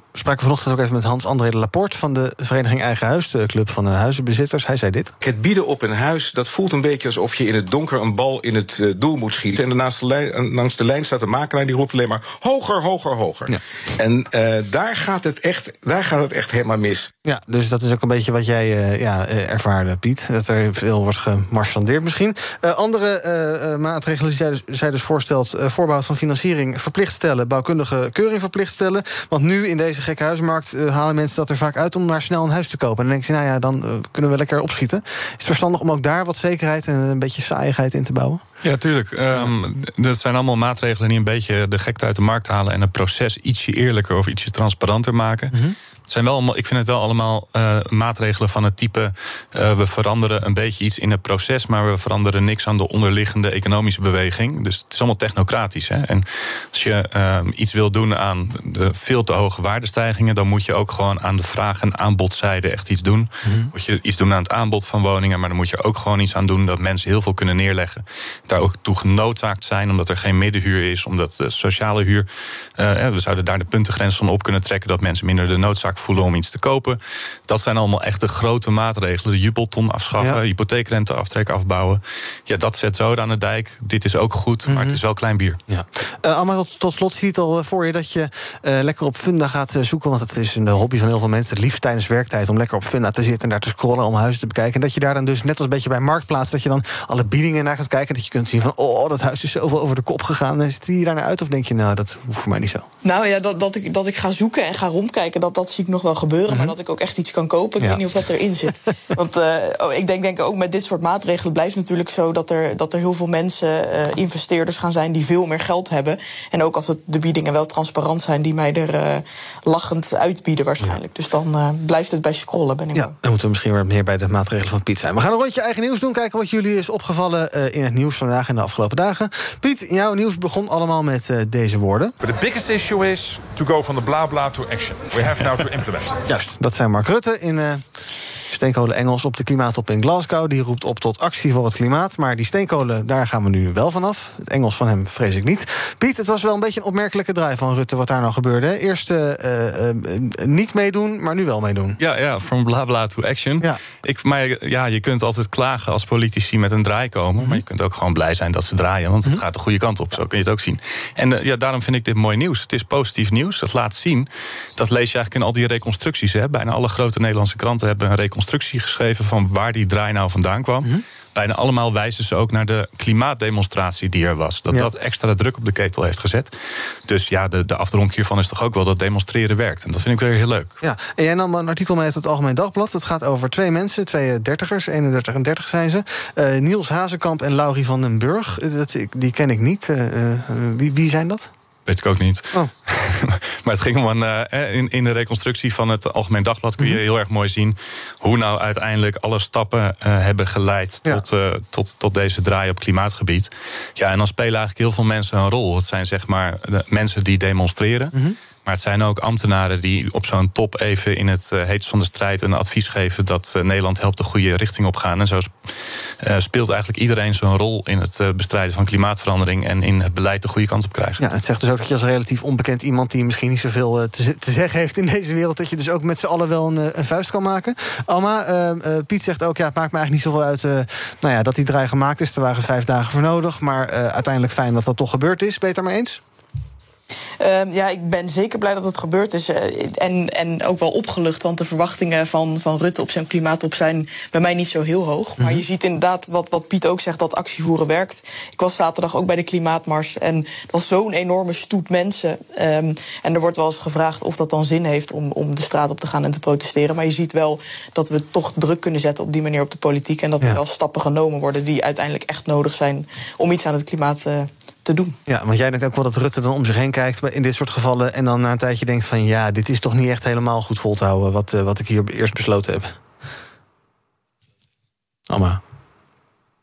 We spraken vanochtend ook even met Hans-André de Laporte... van de Vereniging Eigen Huis, de club van de huizenbezitters. Hij zei dit. Het bieden op een huis, dat voelt een beetje alsof je in het donker... een bal in het uh, doel moet schieten. En daarnaast de lijn, langs de lijn staat de makelaar die roept alleen maar... hoger, hoger, hoger. Ja. En uh, daar, gaat het echt, daar gaat het echt helemaal mis. Ja, dus dat is ook een beetje wat jij uh, ja, ervaarde, Piet. Dat er veel wordt gemarchandeerd misschien. andere maatregelen die zij, zij dus voorstelt... voorbehoud van financiering verplicht stellen... bouwkundige keuring verplicht stellen. Want nu in deze gekke huismarkt uh, halen mensen dat er vaak uit om maar snel een huis te kopen. En dan denk je, nou ja, dan uh, kunnen we lekker opschieten. Is het verstandig om ook daar wat zekerheid en een beetje saaiigheid in te bouwen? Ja, tuurlijk. Um, dat zijn allemaal maatregelen die een beetje de gekte uit de markt halen en het proces ietsje eerlijker of ietsje transparanter maken. Mm -hmm. Zijn wel allemaal, ik vind het wel allemaal uh, maatregelen van het type. Uh, we veranderen een beetje iets in het proces, maar we veranderen niks aan de onderliggende economische beweging. Dus het is allemaal technocratisch. Hè? En als je uh, iets wil doen aan de veel te hoge waardestijgingen, dan moet je ook gewoon aan de vraag- en aanbodzijde echt iets doen. Mm -hmm. Moet je iets doen aan het aanbod van woningen, maar dan moet je ook gewoon iets aan doen dat mensen heel veel kunnen neerleggen. Daar ook toe genoodzaakt zijn, omdat er geen middenhuur is, omdat de sociale huur. we zouden daar de puntengrens van op kunnen trekken dat mensen minder de noodzaak voelen om iets te kopen. Dat zijn allemaal echt de grote maatregelen. De jubelton afschaffen, ja. hypotheekrente aftrek afbouwen. Ja, dat zet zo aan de dijk. Dit is ook goed, maar mm -hmm. het is wel klein bier. Ja. Uh, Amma, tot, tot, slot zie je het al voor je dat je uh, lekker op Funda gaat zoeken. Want het is een hobby van heel veel mensen. Het liefst tijdens werktijd om lekker op Funda te zitten en daar te scrollen om huizen te bekijken. En dat je daar dan dus net als een beetje bij Marktplaats, dat je dan alle biedingen naar gaat kijken. Dat je kunt zien van, oh, dat huis is zoveel over de kop gegaan. En zit je daar naar uit? Of denk je, nou, dat hoeft voor mij niet zo? Nou ja, dat, dat, ik, dat ik ga zoeken en ga rondkijken, dat, dat zie ik nog wel gebeuren. Maar Mhm. dat ik ook echt iets kan kopen. Ik Ja. weet niet of dat erin zit. <laughs> Want eh, oh, ik denk, denk ook met dit soort maatregelen blijft natuurlijk zo dat er, dat er heel veel mensen, eh, investeerders gaan zijn die veel meer geld hebben. En ook als het, de biedingen wel transparant zijn, die mij er eh, lachend uitbieden waarschijnlijk. Dus dan eh, blijft het bij scrollen, ben ik Ja, dan moeten we misschien weer meer bij de maatregelen van Piet zijn. We gaan een rondje eigen nieuws doen. Kijken wat jullie is opgevallen eh, in het nieuws vandaag en de afgelopen dagen. Piet, jouw nieuws begon allemaal met eh, deze woorden. But the biggest issue is to go from the bla bla to action. We have now to implement. Juist, dat zijn Mark Rutte in eh steenkolen Engels op de klimaattop in Glasgow. Die roept op tot actie voor het klimaat. Maar die steenkolen, daar gaan we nu wel vanaf. Het Engels van hem vrees ik niet. Piet, het was wel een beetje een opmerkelijke draai van Rutte wat daar nou gebeurde. hè. Eerst eh, eh, niet meedoen, maar nu wel meedoen. Ja, ja, from bla bla to action. Ja. Ik, maar ja, je kunt altijd klagen als politici met een draai komen. Maar je kunt ook gewoon blij zijn dat ze draaien. Want het gaat de goede kant op. Zo kun je het ook zien. En ja, daarom vind ik dit mooi nieuws. Het is positief nieuws. Het laat zien. Dat lees je eigenlijk in al die reconstructies. Hè. Bijna alle grote Nederlandse kranten hebben een reconstructie geschreven van waar die draai nou vandaan kwam. Bijna allemaal wijzen ze ook naar de klimaatdemonstratie die er was. Dat Ja. dat extra druk op de ketel heeft gezet. Dus ja, de, de afdronk hiervan is toch ook wel dat demonstreren werkt. En dat vind ik weer heel leuk. Ja, en jij nam een artikel mee uit het Algemeen Dagblad. Het gaat over twee mensen, twee eh, dertigers, 31 en 30 zijn ze. Eh, Niels Hazekamp en Laurie van den Burg. Eh, dat, die ken ik niet. Wie, wie zijn dat? Weet ik ook niet. Oh. <laughs> maar het ging om een. eh, in, in de reconstructie van het Algemeen Dagblad kun je Mhm. heel erg mooi zien. hoe nou uiteindelijk alle stappen eh, hebben geleid. Ja. Tot, eh, tot, tot deze draai op klimaatgebied. Ja, en dan spelen eigenlijk heel veel mensen een rol. Het zijn zeg maar de mensen die demonstreren. Mhm. Maar het zijn ook ambtenaren die op zo'n top even in het uh, heetst van de strijd een advies geven dat uh, Nederland helpt de goede richting op gaan. En zo uh, speelt eigenlijk iedereen zo'n rol in het bestrijden van klimaatverandering en in het beleid de goede kant op krijgen. Ja, het zegt dus ook dat je als relatief onbekend iemand die misschien niet zoveel te, te, zeggen heeft in deze wereld, dat je dus ook met z'n allen wel een, een, vuist kan maken. Alma, uh, Piet zegt ook, ja, het maakt me eigenlijk niet zoveel uit nou ja, dat die draai gemaakt is. Er waren vijf dagen voor nodig, maar uiteindelijk fijn dat dat toch gebeurd is. Het daarmee eens? Uh, ja, ik ben zeker blij dat het gebeurd is. Uh, en, en ook wel opgelucht, want de verwachtingen van, van Rutte op zijn klimaattop zijn bij mij niet zo heel hoog. Mm -hmm. Maar je ziet inderdaad, wat, wat Piet ook zegt, dat actievoeren werkt. Ik was zaterdag ook bij de Klimaatmars en het was zo'n enorme stoet mensen. Um, en er wordt wel eens gevraagd of dat dan zin heeft om, om de straat op te gaan en te protesteren. Maar je ziet wel dat we toch druk kunnen zetten op die manier op de politiek. En dat er wel stappen genomen worden die uiteindelijk echt nodig zijn om iets aan het klimaat uh, te doen. Ja, want jij denkt ook wel dat Rutte dan om zich heen kijkt in dit soort gevallen. En dan na een tijdje denkt van ja, dit is toch niet echt helemaal goed vol te houden. Wat, uh, wat ik hier eerst besloten heb. Alma.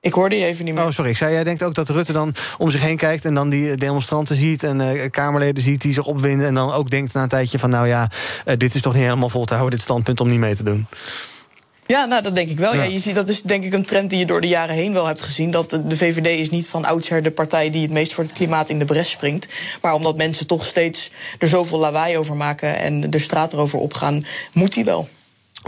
Ik hoorde je even niet meer. Oh, sorry. Ik zei, jij denkt ook dat Rutte dan om zich heen kijkt... en dan die demonstranten ziet en uh, Kamerleden ziet die zich opwinden... en dan ook denkt na een tijdje van... nou ja, uh, dit is toch niet helemaal vol te houden, dit standpunt om niet mee te doen. Ja, nou, dat denk ik wel. Ja. Ja, je ziet, dat is denk ik een trend die je door de jaren heen wel hebt gezien. Dat de VVD is niet van oudsher de partij die het meest voor het klimaat in de bres springt. Maar omdat mensen toch steeds er zoveel lawaai over maken en de straat erover opgaan, moet die wel.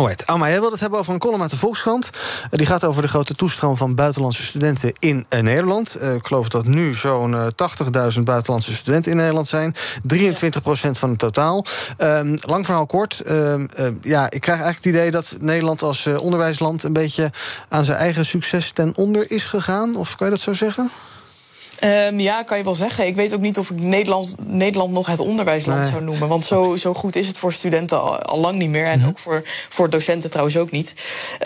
Alright. Jij wilde het hebben over een column uit de Volkskrant. Uh, die gaat over de grote toestroom van buitenlandse studenten in uh, Nederland. Uh, ik geloof dat nu zo'n 80.000 buitenlandse studenten in Nederland zijn. 23 procent van het totaal. Um, lang verhaal kort. Um, ja, ik krijg eigenlijk het idee dat Nederland als onderwijsland... een beetje aan zijn eigen succes ten onder is gegaan. Of kan je dat zo zeggen? Um, ja, kan je wel zeggen. Ik weet ook niet of ik Nederland, Nederland nog het onderwijsland nee. zou noemen. Want zo, zo goed is het voor studenten al, al lang niet meer. En mm -hmm. ook voor, voor docenten trouwens ook niet.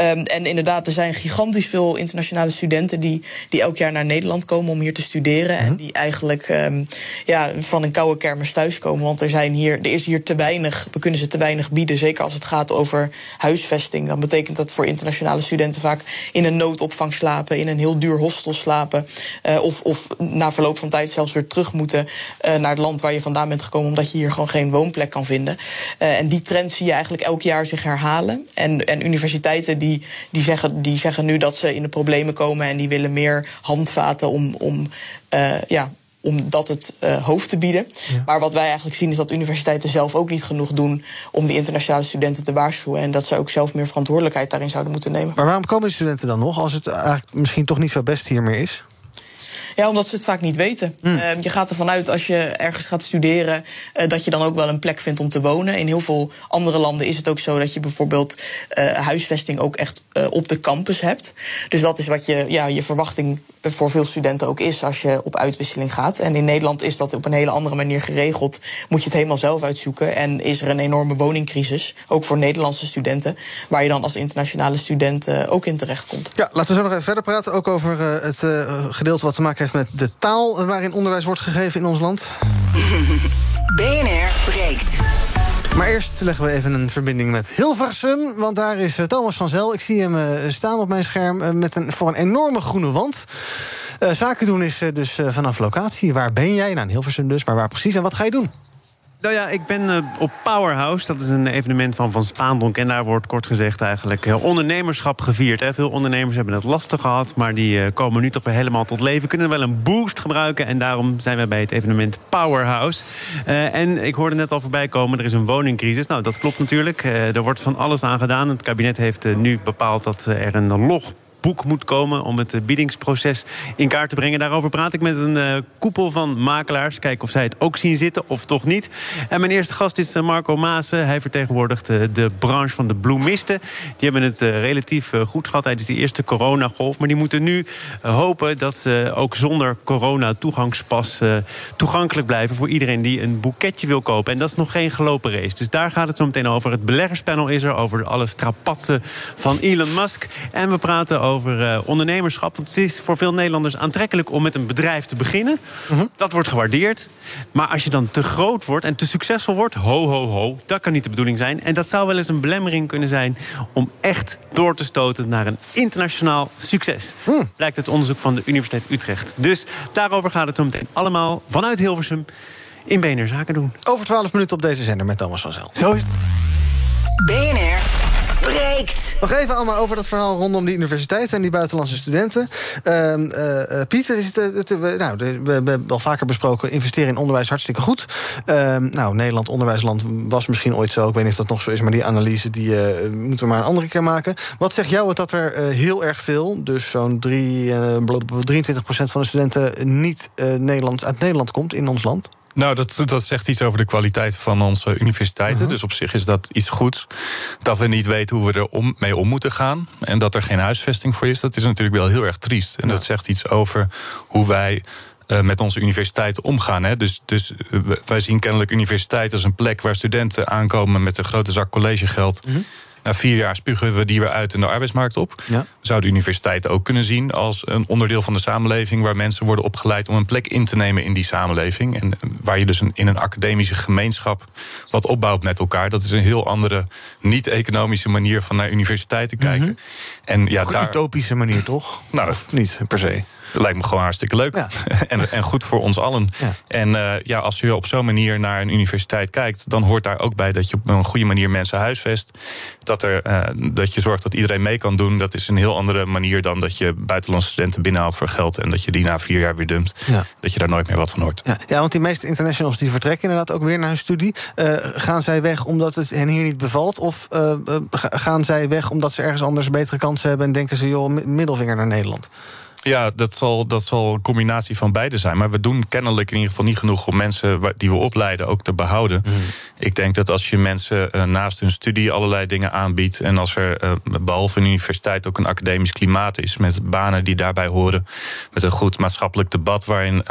Um, en inderdaad, er zijn gigantisch veel internationale studenten... die, die elk jaar naar Nederland komen om hier te studeren. Mm -hmm. En die eigenlijk um, ja, van een koude kermis thuiskomen. Want er, zijn hier, er is hier te weinig, we kunnen ze te weinig bieden. Zeker als het gaat over huisvesting. Dan betekent dat voor internationale studenten vaak in een noodopvang slapen... in een heel duur hostel slapen. Uh, of, of na verloop van tijd zelfs weer terug moeten uh, naar het land waar je vandaan bent gekomen, omdat je hier gewoon geen woonplek kan vinden. Uh, en die trend zie je eigenlijk elk jaar zich herhalen. En, en universiteiten die, die, zeggen, die zeggen nu dat ze in de problemen komen en die willen meer handvaten om. om uh, ja, om dat het uh, hoofd te bieden. Ja. Maar wat wij eigenlijk zien is dat universiteiten zelf ook niet genoeg doen om die internationale studenten te waarschuwen. En dat ze ook zelf meer verantwoordelijkheid daarin zouden moeten nemen. Maar waarom komen die studenten dan nog als het eigenlijk misschien toch niet zo best hier meer is? Ja, omdat ze het vaak niet weten. Hmm. Uh, je gaat ervan uit als je ergens gaat studeren, uh, dat je dan ook wel een plek vindt om te wonen. In heel veel andere landen is het ook zo dat je bijvoorbeeld uh, huisvesting ook echt op de campus hebt. Dus dat is wat je, ja, je verwachting voor veel studenten ook is als je op uitwisseling gaat. En in Nederland is dat op een hele andere manier geregeld. Moet je het helemaal zelf uitzoeken. En is er een enorme woningcrisis, ook voor Nederlandse studenten, waar je dan als internationale student ook in terecht komt. Ja, laten we zo nog even verder praten. Ook over het gedeelte wat te maken heeft met de taal waarin onderwijs wordt gegeven in ons land. <laughs> BNR breekt. Maar eerst leggen we even een verbinding met Hilversum. Want daar is Thomas van Zel. Ik zie hem staan op mijn scherm met een, voor een enorme groene wand. Zaken doen is dus vanaf locatie. Waar ben jij? Nou, in Hilversum dus, maar waar precies en wat ga je doen? Nou ja, ik ben uh, op Powerhouse. Dat is een evenement van Van Spaandonk. En daar wordt kort gezegd eigenlijk uh, ondernemerschap gevierd. Veel ondernemers hebben het lastig gehad. Maar die uh, komen nu toch weer helemaal tot leven. Kunnen wel een boost gebruiken. En daarom zijn we bij het evenement Powerhouse. en ik hoorde net al voorbij komen, er is een woningcrisis. Nou, dat klopt natuurlijk. er wordt van alles aan gedaan. Het kabinet heeft nu bepaald dat er een log boek moet komen om het biedingsproces in kaart te brengen. Daarover praat ik met een uh, koepel van makelaars. Kijken of zij het ook zien zitten of toch niet. En mijn eerste gast is Marco Maassen. Hij vertegenwoordigt de branche van de bloemisten. Die hebben het relatief goed gehad tijdens die eerste coronagolf. Maar die moeten nu hopen dat ze ook zonder corona-toegangspas toegankelijk blijven voor iedereen die een boeketje wil kopen. En dat is nog geen gelopen race. Dus daar gaat het zo meteen over. Het beleggerspanel is er over alle strapatsen van Elon Musk. En we praten over over uh, ondernemerschap. Want het is voor veel Nederlanders aantrekkelijk om met een bedrijf te beginnen. Mhm. Dat wordt gewaardeerd. Maar als je dan te groot wordt en te succesvol wordt, ho, ho, ho, dat kan niet de bedoeling zijn. En dat zou wel eens een belemmering kunnen zijn om echt door te stoten naar een internationaal succes. Hmm. Blijkt uit onderzoek van de Universiteit Utrecht. Dus daarover gaat het zo meteen allemaal vanuit Hilversum in BNR Zaken doen. Over 12 minuten op deze zender met Thomas van Zel. Zo is BNR breekt. Nog even allemaal over dat verhaal rondom die universiteit en die buitenlandse studenten. Uh, uh, Pieter, is het, het, nou, de, we hebben al vaker besproken, investeren in onderwijs hartstikke goed. Uh, nou, Nederland, onderwijsland, was misschien ooit zo. Ik weet niet of dat nog zo is, maar die analyse die, eh, moeten we maar een andere keer maken. Wat zegt jou het dat er eh, heel erg veel, dus zo'n 23% van de studenten niet Nederlands, uit Nederland komt in ons land? Nou, dat, dat zegt iets over de kwaliteit van onze universiteiten. Mhm. Dus op zich is dat iets goeds. Dat we niet weten hoe we er om, mee om moeten gaan. En dat er geen huisvesting voor is, dat is natuurlijk wel heel erg triest. En dat zegt iets over hoe wij. Uh, met onze universiteiten omgaan. Hè. Dus, dus uh, wij zien kennelijk universiteit als een plek waar studenten aankomen met een grote zak collegegeld. Mhm. Na vier jaar spugen we die weer uit in de arbeidsmarkt op. Ja. Zou de universiteit ook kunnen zien als een onderdeel van de samenleving waar mensen worden opgeleid om een plek in te nemen in die samenleving. En waar je dus een, in een academische gemeenschap wat opbouwt met elkaar. Dat is een heel andere, niet-economische manier van naar universiteiten kijken. Mhm. En ja, Ook een daar. utopische manier, toch? Nou, of niet per se? Dat lijkt me gewoon hartstikke leuk. Ja. <laughs> en, en goed voor ons allen. Ja. En uh, ja, als je op zo'n manier naar een universiteit kijkt, dan hoort daar ook bij dat je op een goede manier mensen huisvest. Dat, er, uh, dat je zorgt dat iedereen mee kan doen. Dat is een heel andere manier dan dat je buitenlandse studenten binnenhaalt voor geld. En dat je die na vier jaar weer dumpt. Ja. Dat je daar nooit meer wat van hoort. Ja, ja want die meeste internationals die vertrekken inderdaad ook weer naar hun studie. Uh, gaan zij weg omdat het hen hier niet bevalt? Of gaan zij weg omdat ze ergens anders betere kansen hebben en denken ze, joh, middelvinger naar Nederland? Ja, dat zal, dat zal een combinatie van beide zijn. Maar we doen kennelijk in ieder geval niet genoeg om mensen die we opleiden ook te behouden. Mm. Ik denk dat als je mensen uh, naast hun studie allerlei dingen aanbiedt. en als er uh, behalve een universiteit ook een academisch klimaat is. met banen die daarbij horen. met een goed maatschappelijk debat. waarin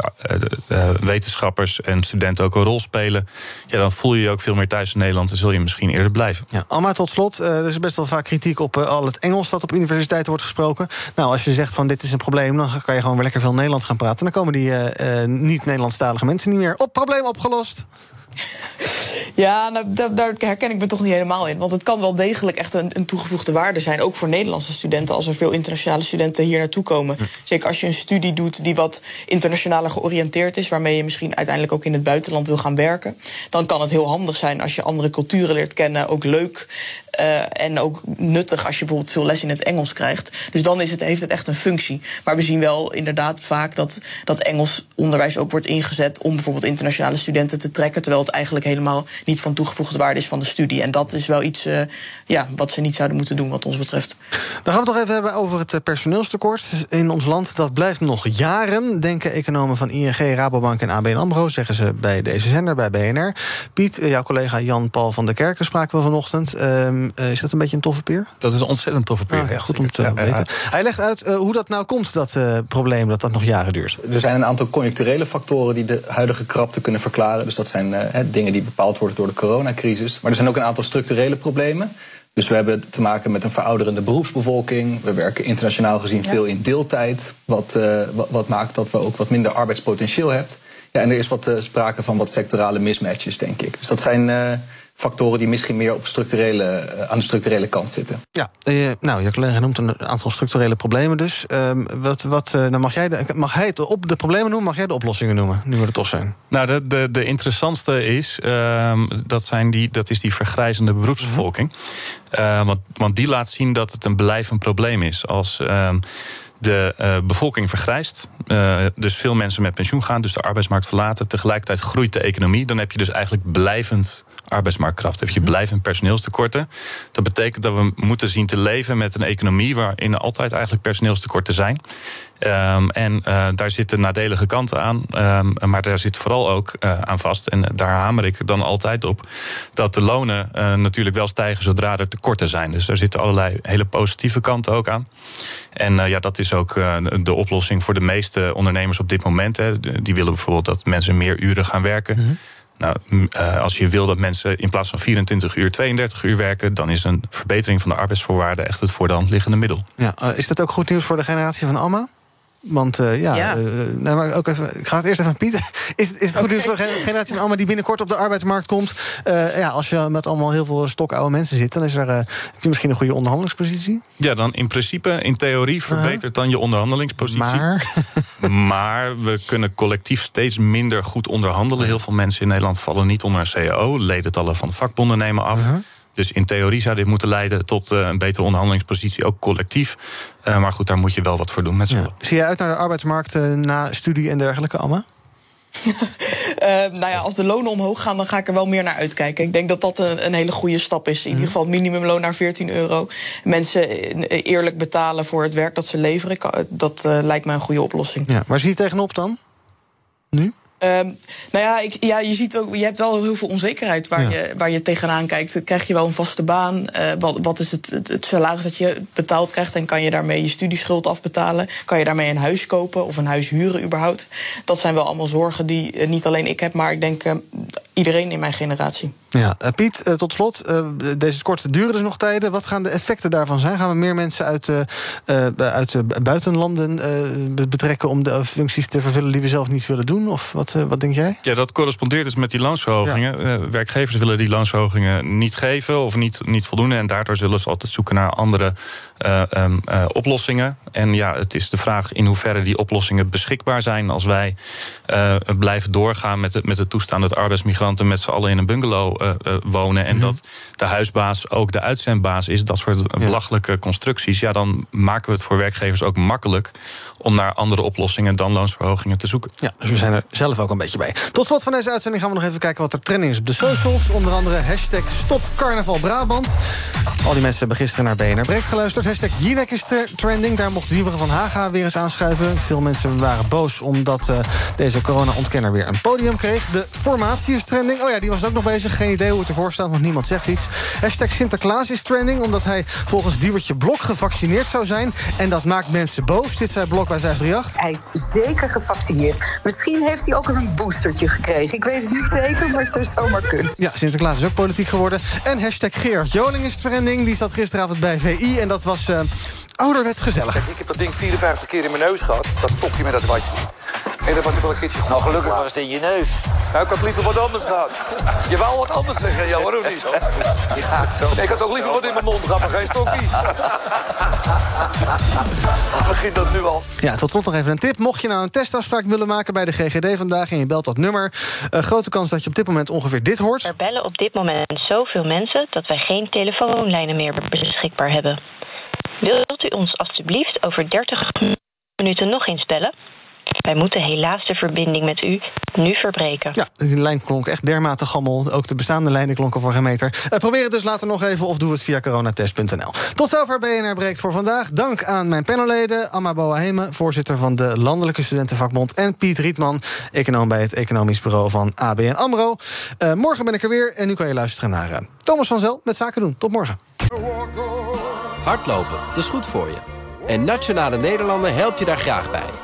uh, wetenschappers en studenten ook een rol spelen. ja, dan voel je je ook veel meer thuis in Nederland. en zul je misschien eerder blijven. Ja, Alma, tot slot. er is best wel vaak kritiek op al het Engels dat op universiteiten wordt gesproken. Nou, als je zegt van dit is een probleem dan kan je gewoon weer lekker veel Nederlands gaan praten. Dan komen die uh, niet-Nederlandstalige mensen niet meer op. Probleem opgelost. <laughs> Ja, nou, daar, daar, herken ik me toch niet helemaal in. Want het kan wel degelijk echt een, een, toegevoegde waarde zijn. Ook voor Nederlandse studenten, als er veel internationale studenten hier naartoe komen. Hm. Zeker als je een studie doet die wat internationaler georiënteerd is. waarmee je misschien uiteindelijk ook in het buitenland wil gaan werken. Dan kan het heel handig zijn als je andere culturen leert kennen. Ook leuk eh, en ook nuttig als je bijvoorbeeld veel les in het Engels krijgt. Dus dan is het, heeft het echt een functie. Maar we zien wel inderdaad vaak dat, dat Engels onderwijs ook wordt ingezet om bijvoorbeeld internationale studenten te trekken. Terwijl het eigenlijk helemaal niet van toegevoegde waarde is van de studie. En dat is wel iets uh, ja, wat ze niet zouden moeten doen, wat ons betreft. Dan gaan we het nog even hebben over het personeelstekort in ons land. Dat blijft nog jaren, denken economen van ING, Rabobank en ABN Amro, zeggen ze bij deze zender, bij BNR. Piet, jouw collega Jan-Paul van der Kerken spraken we vanochtend. Um, is dat een beetje een toffe peer? Dat is een ontzettend toffe peer. Okay, goed om te ja, weten. Hij legt uit uh, hoe dat nou komt, dat uh, probleem, dat dat nog jaren duurt. Er zijn een aantal conjuncturele factoren die de huidige krapte kunnen verklaren. Dus dat zijn uh, dingen die bepaald worden door de coronacrisis. Maar er zijn ook een aantal structurele problemen. Dus we hebben te maken met een verouderende beroepsbevolking. We werken internationaal gezien ja. veel in deeltijd. Wat, wat, wat, maakt dat we ook wat minder arbeidspotentieel hebben. Ja, en er is wat sprake van wat sectorale mismatches, denk ik. Dus dat zijn factoren die misschien meer op structurele, uh, aan de structurele kant zitten. Ja, uh, nou, je collega noemt een aantal structurele problemen dus. Uh, wat, wat, dan mag, jij de, mag hij het op de problemen noemen, mag jij de oplossingen noemen, nu we er toch zijn? Nou, de, de, de interessantste is, ehm, dat, zijn die, dat is die vergrijzende beroepsbevolking. -hmm. want, want die laat zien dat het een blijvend probleem is. Als ehm, de uh, bevolking vergrijst. Uh, dus veel mensen met pensioen gaan, dus de arbeidsmarkt verlaten. Tegelijkertijd groeit de economie. Dan heb je dus eigenlijk blijvend arbeidsmarktkracht. heb je blijvend personeelstekorten. Dat betekent dat we moeten zien te leven met een economie waarin altijd eigenlijk personeelstekorten zijn. Um, en uh, daar zitten nadelige kanten aan. Um, maar daar zit vooral ook uh, aan vast. En daar hamer ik dan altijd op. Dat de lonen uh, natuurlijk wel stijgen zodra er tekorten zijn. Dus daar zitten allerlei hele positieve kanten ook aan. En ja, dat is ook de oplossing voor de meeste ondernemers op dit moment. Hè. Die willen bijvoorbeeld dat mensen meer uren gaan werken. Mm -hmm. Nou, als je wil dat mensen in plaats van 24 uur 32 uur werken, dan is een verbetering van de arbeidsvoorwaarden echt het voor de hand liggende middel. Ja, is dat ook goed nieuws voor de generatie van Alma? Want uh, ja, ja. Uh, nou, maar ook even, ik ga het eerst even Pieter. <laughs> Is, is het goed nieuws okay. voor de generatie van Alma die binnenkort op de arbeidsmarkt komt? Uh, ja, als je met allemaal heel veel stokoude mensen zit, dan is er, heb je misschien een goede onderhandelingspositie? Ja, dan in principe, in theorie verbetert dan je onderhandelingspositie. Maar, <laughs> maar we kunnen collectief steeds minder goed onderhandelen. Heel veel mensen in Nederland vallen niet onder een CAO. Ledentallen van vakbonden nemen af. -huh. Dus in theorie zou dit moeten leiden tot uh, een betere onderhandelingspositie, ook collectief. Uh, maar goed, daar moet je wel wat voor doen met z'n ja. Zie je uit naar de arbeidsmarkt uh, na studie en dergelijke, Alma? <laughs> nou ja, als de lonen omhoog gaan, dan ga ik er wel meer naar uitkijken. Ik denk dat dat een, een hele goede stap is. In ieder geval minimumloon naar 14 euro. Mensen eerlijk betalen voor het werk dat ze leveren. Dat lijkt me een goede oplossing. Ja, waar zie je tegenop dan? Nu? Um, nou ja, ik, ja, je ziet ook, je hebt wel heel veel onzekerheid waar, ja. je, waar je tegenaan kijkt. Krijg je wel een vaste baan? Uh, wat, wat is het, het, het, salaris dat je betaald krijgt? En kan je daarmee je studieschuld afbetalen? Kan je daarmee een huis kopen of een huis huren überhaupt? Dat zijn wel allemaal zorgen die uh, niet alleen ik heb, maar ik denk uh, iedereen in mijn generatie. Ja, uh, Piet, uh, tot slot. Uh, deze korte duren dus nog tijden. Wat gaan de effecten daarvan zijn? Gaan we meer mensen uit, uit buitenlanden betrekken om de functies te vervullen die we zelf niet willen doen? Of wat, wat denk jij? Ja, dat correspondeert dus met die loonsverhogingen. Ja. werkgevers willen die loonsverhogingen niet geven of niet, niet voldoende. En daardoor zullen ze altijd zoeken naar andere um, oplossingen. En ja, het is de vraag in hoeverre die oplossingen beschikbaar zijn als wij blijven doorgaan met het, met het toestaan dat arbeidsmigranten met z'n allen in een bungalow uh, uh, wonen. En mm -hmm. dat de huisbaas ook de uitzendbaas is. Dat soort ja. belachelijke constructies. Ja, dan maken we het voor werkgevers ook makkelijk om naar andere oplossingen dan loonsverhogingen te zoeken. Ja, dus we zijn er zelf ook een beetje bij. Tot slot van deze uitzending gaan we nog even kijken wat er trending is op de socials. Onder andere hashtag Stop Carnaval Brabant. Al die mensen hebben gisteren naar BNR Breekt geluisterd. Hashtag Jinek is trending. Daar mocht Wieberen van Haga weer eens aanschuiven. Veel mensen waren boos omdat uh, deze corona-ontkenner weer een podium kreeg. De formatie is trending. Oh ja, die was ook nog bezig. Geen idee hoe het ervoor staat, want niemand zegt iets. Hashtag Sinterklaas is trending, omdat hij volgens Diewertje Blok gevaccineerd zou zijn. En dat maakt mensen boos. Dit zei Blok bij 538. Hij is zeker gevaccineerd. Misschien heeft hij ook een boostertje gekregen. Ik weet het niet zeker, maar het zou zomaar kunnen. Ja, Sinterklaas is ook politiek geworden. En hashtag Gerard Joling is trending. Die zat gisteravond bij VI en dat was uh, ouderwets gezellig. Kijk, ik heb dat ding 54 keer in mijn neus gehad. Dat stop je met dat watje. En dat was ik wel een keertje goed. Nou, gelukkig was het in je neus. Nou, ik had liever wat anders gehad. Je wou wat anders zeggen, Jan, of niet? <laughs> Ja, zo. Ik had ook liever wat in mijn mond gehad, maar geen stokkie. <laughs> Begin dat nu al. Ja, tot slot nog even een tip. Mocht je nou een testafspraak willen maken bij de GGD vandaag... en je belt dat nummer, uh, grote kans dat je op dit moment ongeveer dit hoort. Er bellen op dit moment zoveel mensen... dat wij geen telefoonlijnen meer beschikbaar hebben. Wilt u ons alstublieft over 30 minuten nog eens bellen? Wij moeten helaas de verbinding met u nu verbreken. Ja, die lijn klonk echt dermate gammel. Ook de bestaande lijnen klonken voor geen meter. Uh, probeer het dus later nog even of doe het via coronatest.nl. Tot zover BNR Breekt voor vandaag. Dank aan mijn panelleden. Amma Boaheme, voorzitter van de Landelijke Studentenvakbond... en Piet Rietman, econoom bij het Economisch Bureau van ABN AMRO. Uh, morgen ben ik er weer en nu kan je luisteren naar uh, Thomas van Zel met Zaken doen. Tot morgen. Hardlopen, dat is goed voor je. En Nationale Nederlanden helpt je daar graag bij.